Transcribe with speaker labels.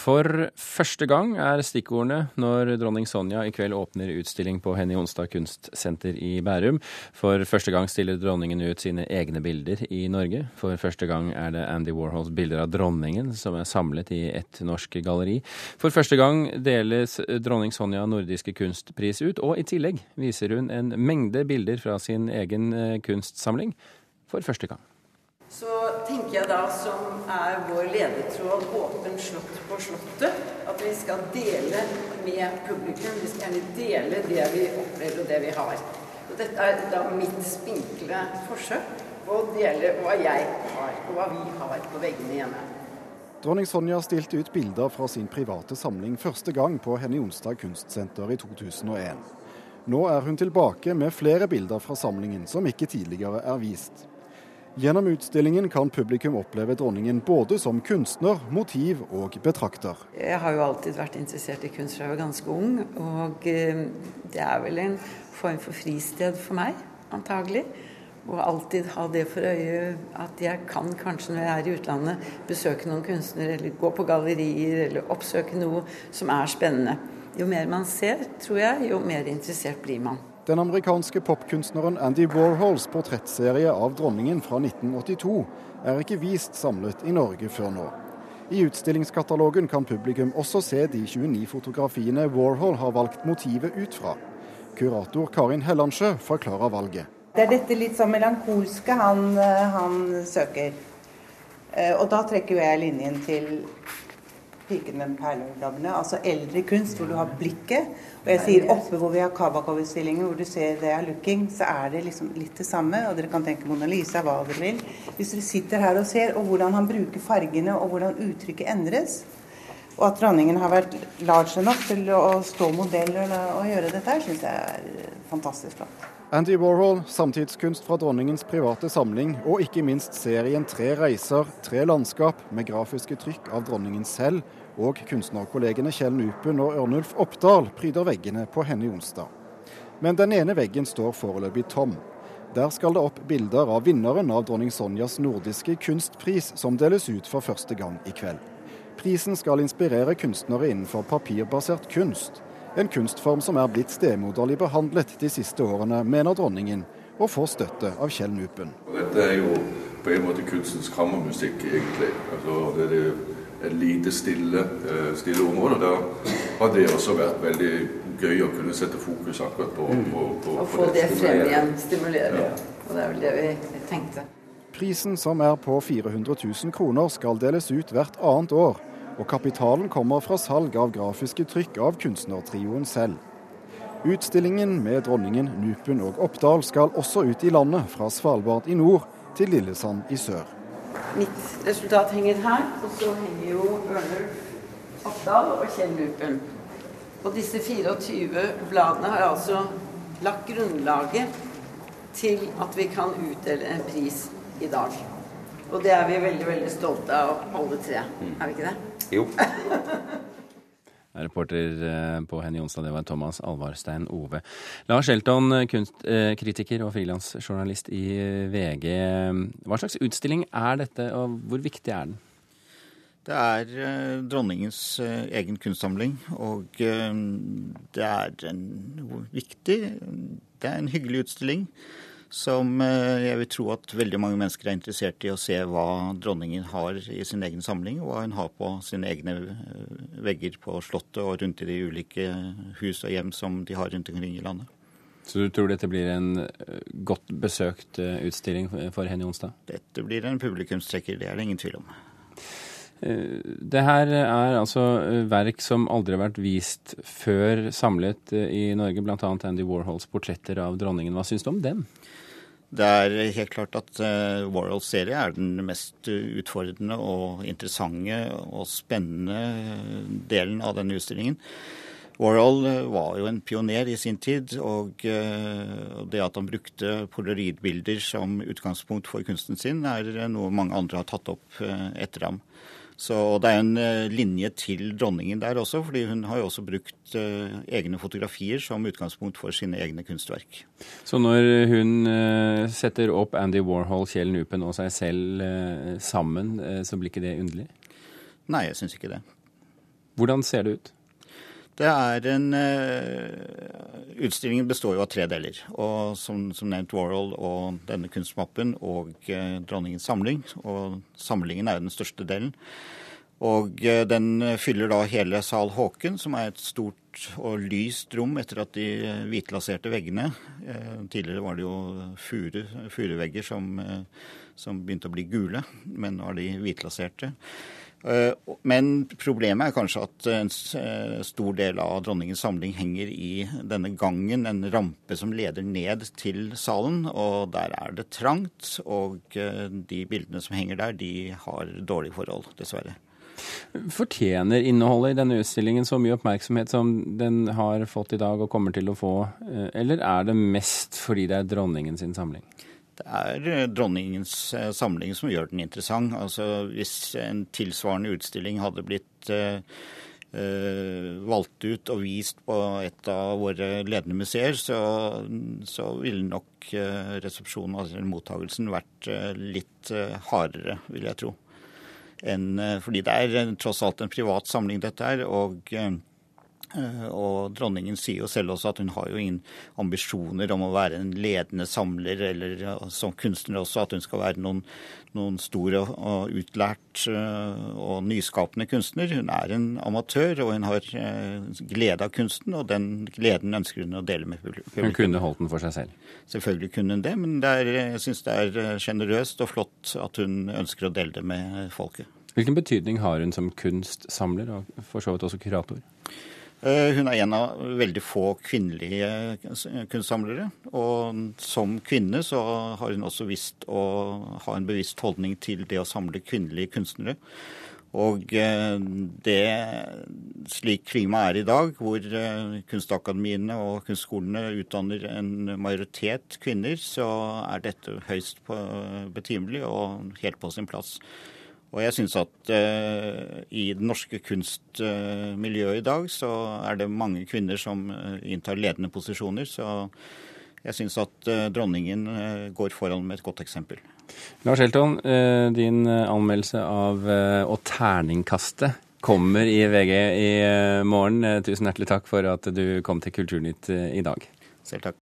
Speaker 1: For første gang er stikkordene når dronning Sonja i kveld åpner utstilling på Henny Onsdag kunstsenter i Bærum. For første gang stiller dronningen ut sine egne bilder i Norge. For første gang er det Andy Warhols bilder av dronningen som er samlet i ett norsk galleri. For første gang deles dronning Sonja nordiske kunstpris ut, og i tillegg viser hun en mengde bilder fra sin egen eh, kunstsamling for første gang
Speaker 2: så tenker jeg da, som er vår ledetråd, åpen slott på Slottet, at vi skal dele med publikum. Vi skal gjerne dele det vi opplever og det vi har. Og dette er da mitt spinkle forsøk på å dele hva jeg har, og hva vi har på veggene hjemme.
Speaker 3: Dronning Sonja stilte ut bilder fra sin private samling første gang på Henny Onsdag kunstsenter i 2001. Nå er hun tilbake med flere bilder fra samlingen som ikke tidligere er vist. Gjennom utstillingen kan publikum oppleve dronningen både som kunstner, motiv og betrakter.
Speaker 2: Jeg har jo alltid vært interessert i kunst fra jeg var ganske ung, og eh, det er vel en form for fristed for meg, antagelig. Og alltid ha det for øye at jeg kan kanskje når jeg er i utlandet besøke noen kunstnere, eller gå på gallerier, eller oppsøke noe som er spennende. Jo mer man ser, tror jeg, jo mer interessert blir man.
Speaker 3: Den amerikanske popkunstneren Andy Warhols portrettserie av dronningen fra 1982 er ikke vist samlet i Norge før nå. I utstillingskatalogen kan publikum også se de 29 fotografiene Warhol har valgt motivet ut fra. Kurator Karin Hellandsjø forklarer valget.
Speaker 4: Det er dette litt sånn melankolske han, eh, han søker. Eh, og da trekker jeg linjen til 'Piken med perleøyebladene', altså eldre kunst hvor du har blikket. Og jeg sier oppe hvor vi har Kabakov-utstillingen, hvor du ser det er looking, så er det liksom litt det samme. Og dere kan tenke Mona Lisa, hva dere vil. Hvis dere sitter her og ser, og hvordan han bruker fargene, og hvordan uttrykket endres. Og at dronningen har vært large nok til å stå modell og, og gjøre dette her, syns jeg er fantastisk flott.
Speaker 3: Andy Warhol, samtidskunst fra dronningens private samling, og ikke minst serien Tre reiser, tre landskap, med grafiske trykk av dronningen selv og kunstnerkollegene Kjell Nupen og Ørnulf Oppdal pryder veggene på henne onsdag. Men den ene veggen står foreløpig tom. Der skal det opp bilder av vinneren av dronning Sonjas nordiske kunstpris, som deles ut for første gang i kveld. Prisen skal inspirere kunstnere innenfor papirbasert kunst. En kunstform som er blitt stemoderlig behandlet de siste årene, mener dronningen, og får støtte av Kjell Nupen.
Speaker 5: Dette er jo på en måte kunstens kammermusikk, egentlig. Altså, det er det et lite, stille, eh, stille område. Da har det også vært veldig gøy å kunne sette fokus akkurat på, mm. på, på,
Speaker 2: Å få det frem igjen, stimulere. Ja. Og det er vel det vi tenkte.
Speaker 3: Prisen, som er på 400 000 kroner, skal deles ut hvert annet år. Og kapitalen kommer fra salg av grafiske trykk av kunstnertrioen selv. Utstillingen med dronningen, Nupen og Oppdal skal også ut i landet, fra Svalbard i nord til Lillesand i sør
Speaker 2: mitt resultat henger her. Og så henger jo Ørner Oppdal og Kjell Lupen. Og disse 24 bladene har altså lagt grunnlaget til at vi kan utdele en pris i dag. Og det er vi veldig veldig stolte av, alle tre. Er vi ikke det?
Speaker 1: Jo. Reporter eh, på Henny Onsdag, det var Thomas Alvarstein Ove. Lars Elton, kunstkritiker og frilansjournalist i VG. Hva slags utstilling er dette, og hvor viktig er den?
Speaker 6: Det er eh, dronningens eh, egen kunstsamling, og det er en viktig Det er en hyggelig utstilling som eh, jeg vil tro at veldig mange mennesker er interessert i å se hva dronningen har i sin egen samling, og hva hun har på sine egne eh, vegger på Slottet og rundt i de ulike hus og hjem som de har rundt omkring i landet.
Speaker 1: Så du tror dette blir en eh, godt besøkt utstilling for henne i onsdag?
Speaker 6: Dette blir en publikumstrekker, det er det ingen tvil om.
Speaker 1: Det her er altså verk som aldri har vært vist før samlet i Norge, bl.a. Andy Warhols portretter av dronningen. Hva syns du om dem?
Speaker 6: Det er helt klart at Warhols serie er den mest utfordrende og interessante og spennende delen av denne utstillingen. Warhol eh, var jo en pioner i sin tid, og det at han brukte polaroidbilder som utgangspunkt for kunsten sin, er noe mange andre har tatt opp etter ham. Så Det er en eh, linje til dronningen der også, fordi hun har jo også brukt uh, egne fotografier som utgangspunkt for sine egne kunstverk.
Speaker 1: Så når hun uh, setter opp Andy Warhol, Kjell Nupen og seg selv sammen, så blir ikke det underlig?
Speaker 6: Nei, jeg syns ikke det.
Speaker 1: Hvordan ser det ut?
Speaker 6: Det er en Utstillingen består jo av tre deler. og Som, som nevnt Warhol og denne kunstmappen og Dronningens samling. Og samlingen er jo den største delen. Og den fyller da hele sal Håken, som er et stort og lyst rom etter at de hvitlaserte veggene. Tidligere var det jo furu, furuvegger som, som begynte å bli gule, men nå er de hvitlaserte. Eh, men problemet er kanskje at en eh, stor del av dronningens samling henger i denne gangen, en rampe som leder ned til salen. Og der er det trangt, og eh, de bildene som henger der, de har dårlige forhold, dessverre.
Speaker 1: Fortjener innholdet i denne utstillingen så mye oppmerksomhet som den har fått i dag og kommer til å få, eller er det mest fordi det er dronningen sin samling?
Speaker 6: Det er eh, dronningens eh, samling som gjør den interessant. Altså, hvis en tilsvarende utstilling hadde blitt uh, valgt ut og vist på et av våre ledende museer, så, så ville nok resepsjonen, altså mottagelsen, vært litt hardere, vil jeg tro. En, fordi det er tross alt en privat samling, dette her. og og dronningen sier jo selv også at hun har jo ingen ambisjoner om å være en ledende samler, eller som kunstner også, at hun skal være noen, noen stor og utlært eh, og nyskapende kunstner. Hun er en amatør, og hun har eh, glede av kunsten, og den gleden ønsker hun å dele med publikum.
Speaker 1: Hun kunne holdt den for seg selv?
Speaker 6: Selvfølgelig kunne hun det, men det er, jeg syns det er sjenerøst og flott at hun ønsker å dele det med folket.
Speaker 1: Hvilken betydning har hun som kunstsamler, og for så vidt også kurator?
Speaker 6: Eh, hun er en av veldig få kvinnelige kunstsamlere. Og som kvinne så har hun også visst å ha en bevisst holdning til det å samle kvinnelige kunstnere. Og eh, det, slik klimaet er i dag, hvor eh, kunstakademiene og kunstskolene utdanner en majoritet kvinner, så er dette høyst betimelig og helt på sin plass. Og jeg syns at uh, i det norske kunstmiljøet uh, i dag, så er det mange kvinner som uh, inntar ledende posisjoner. Så jeg syns at eh, dronningen går foran med et godt eksempel.
Speaker 1: Lars Helton, din anmeldelse av Å terningkaste kommer i VG i morgen. Tusen hjertelig takk for at du kom til Kulturnytt i dag.
Speaker 6: Selv takk.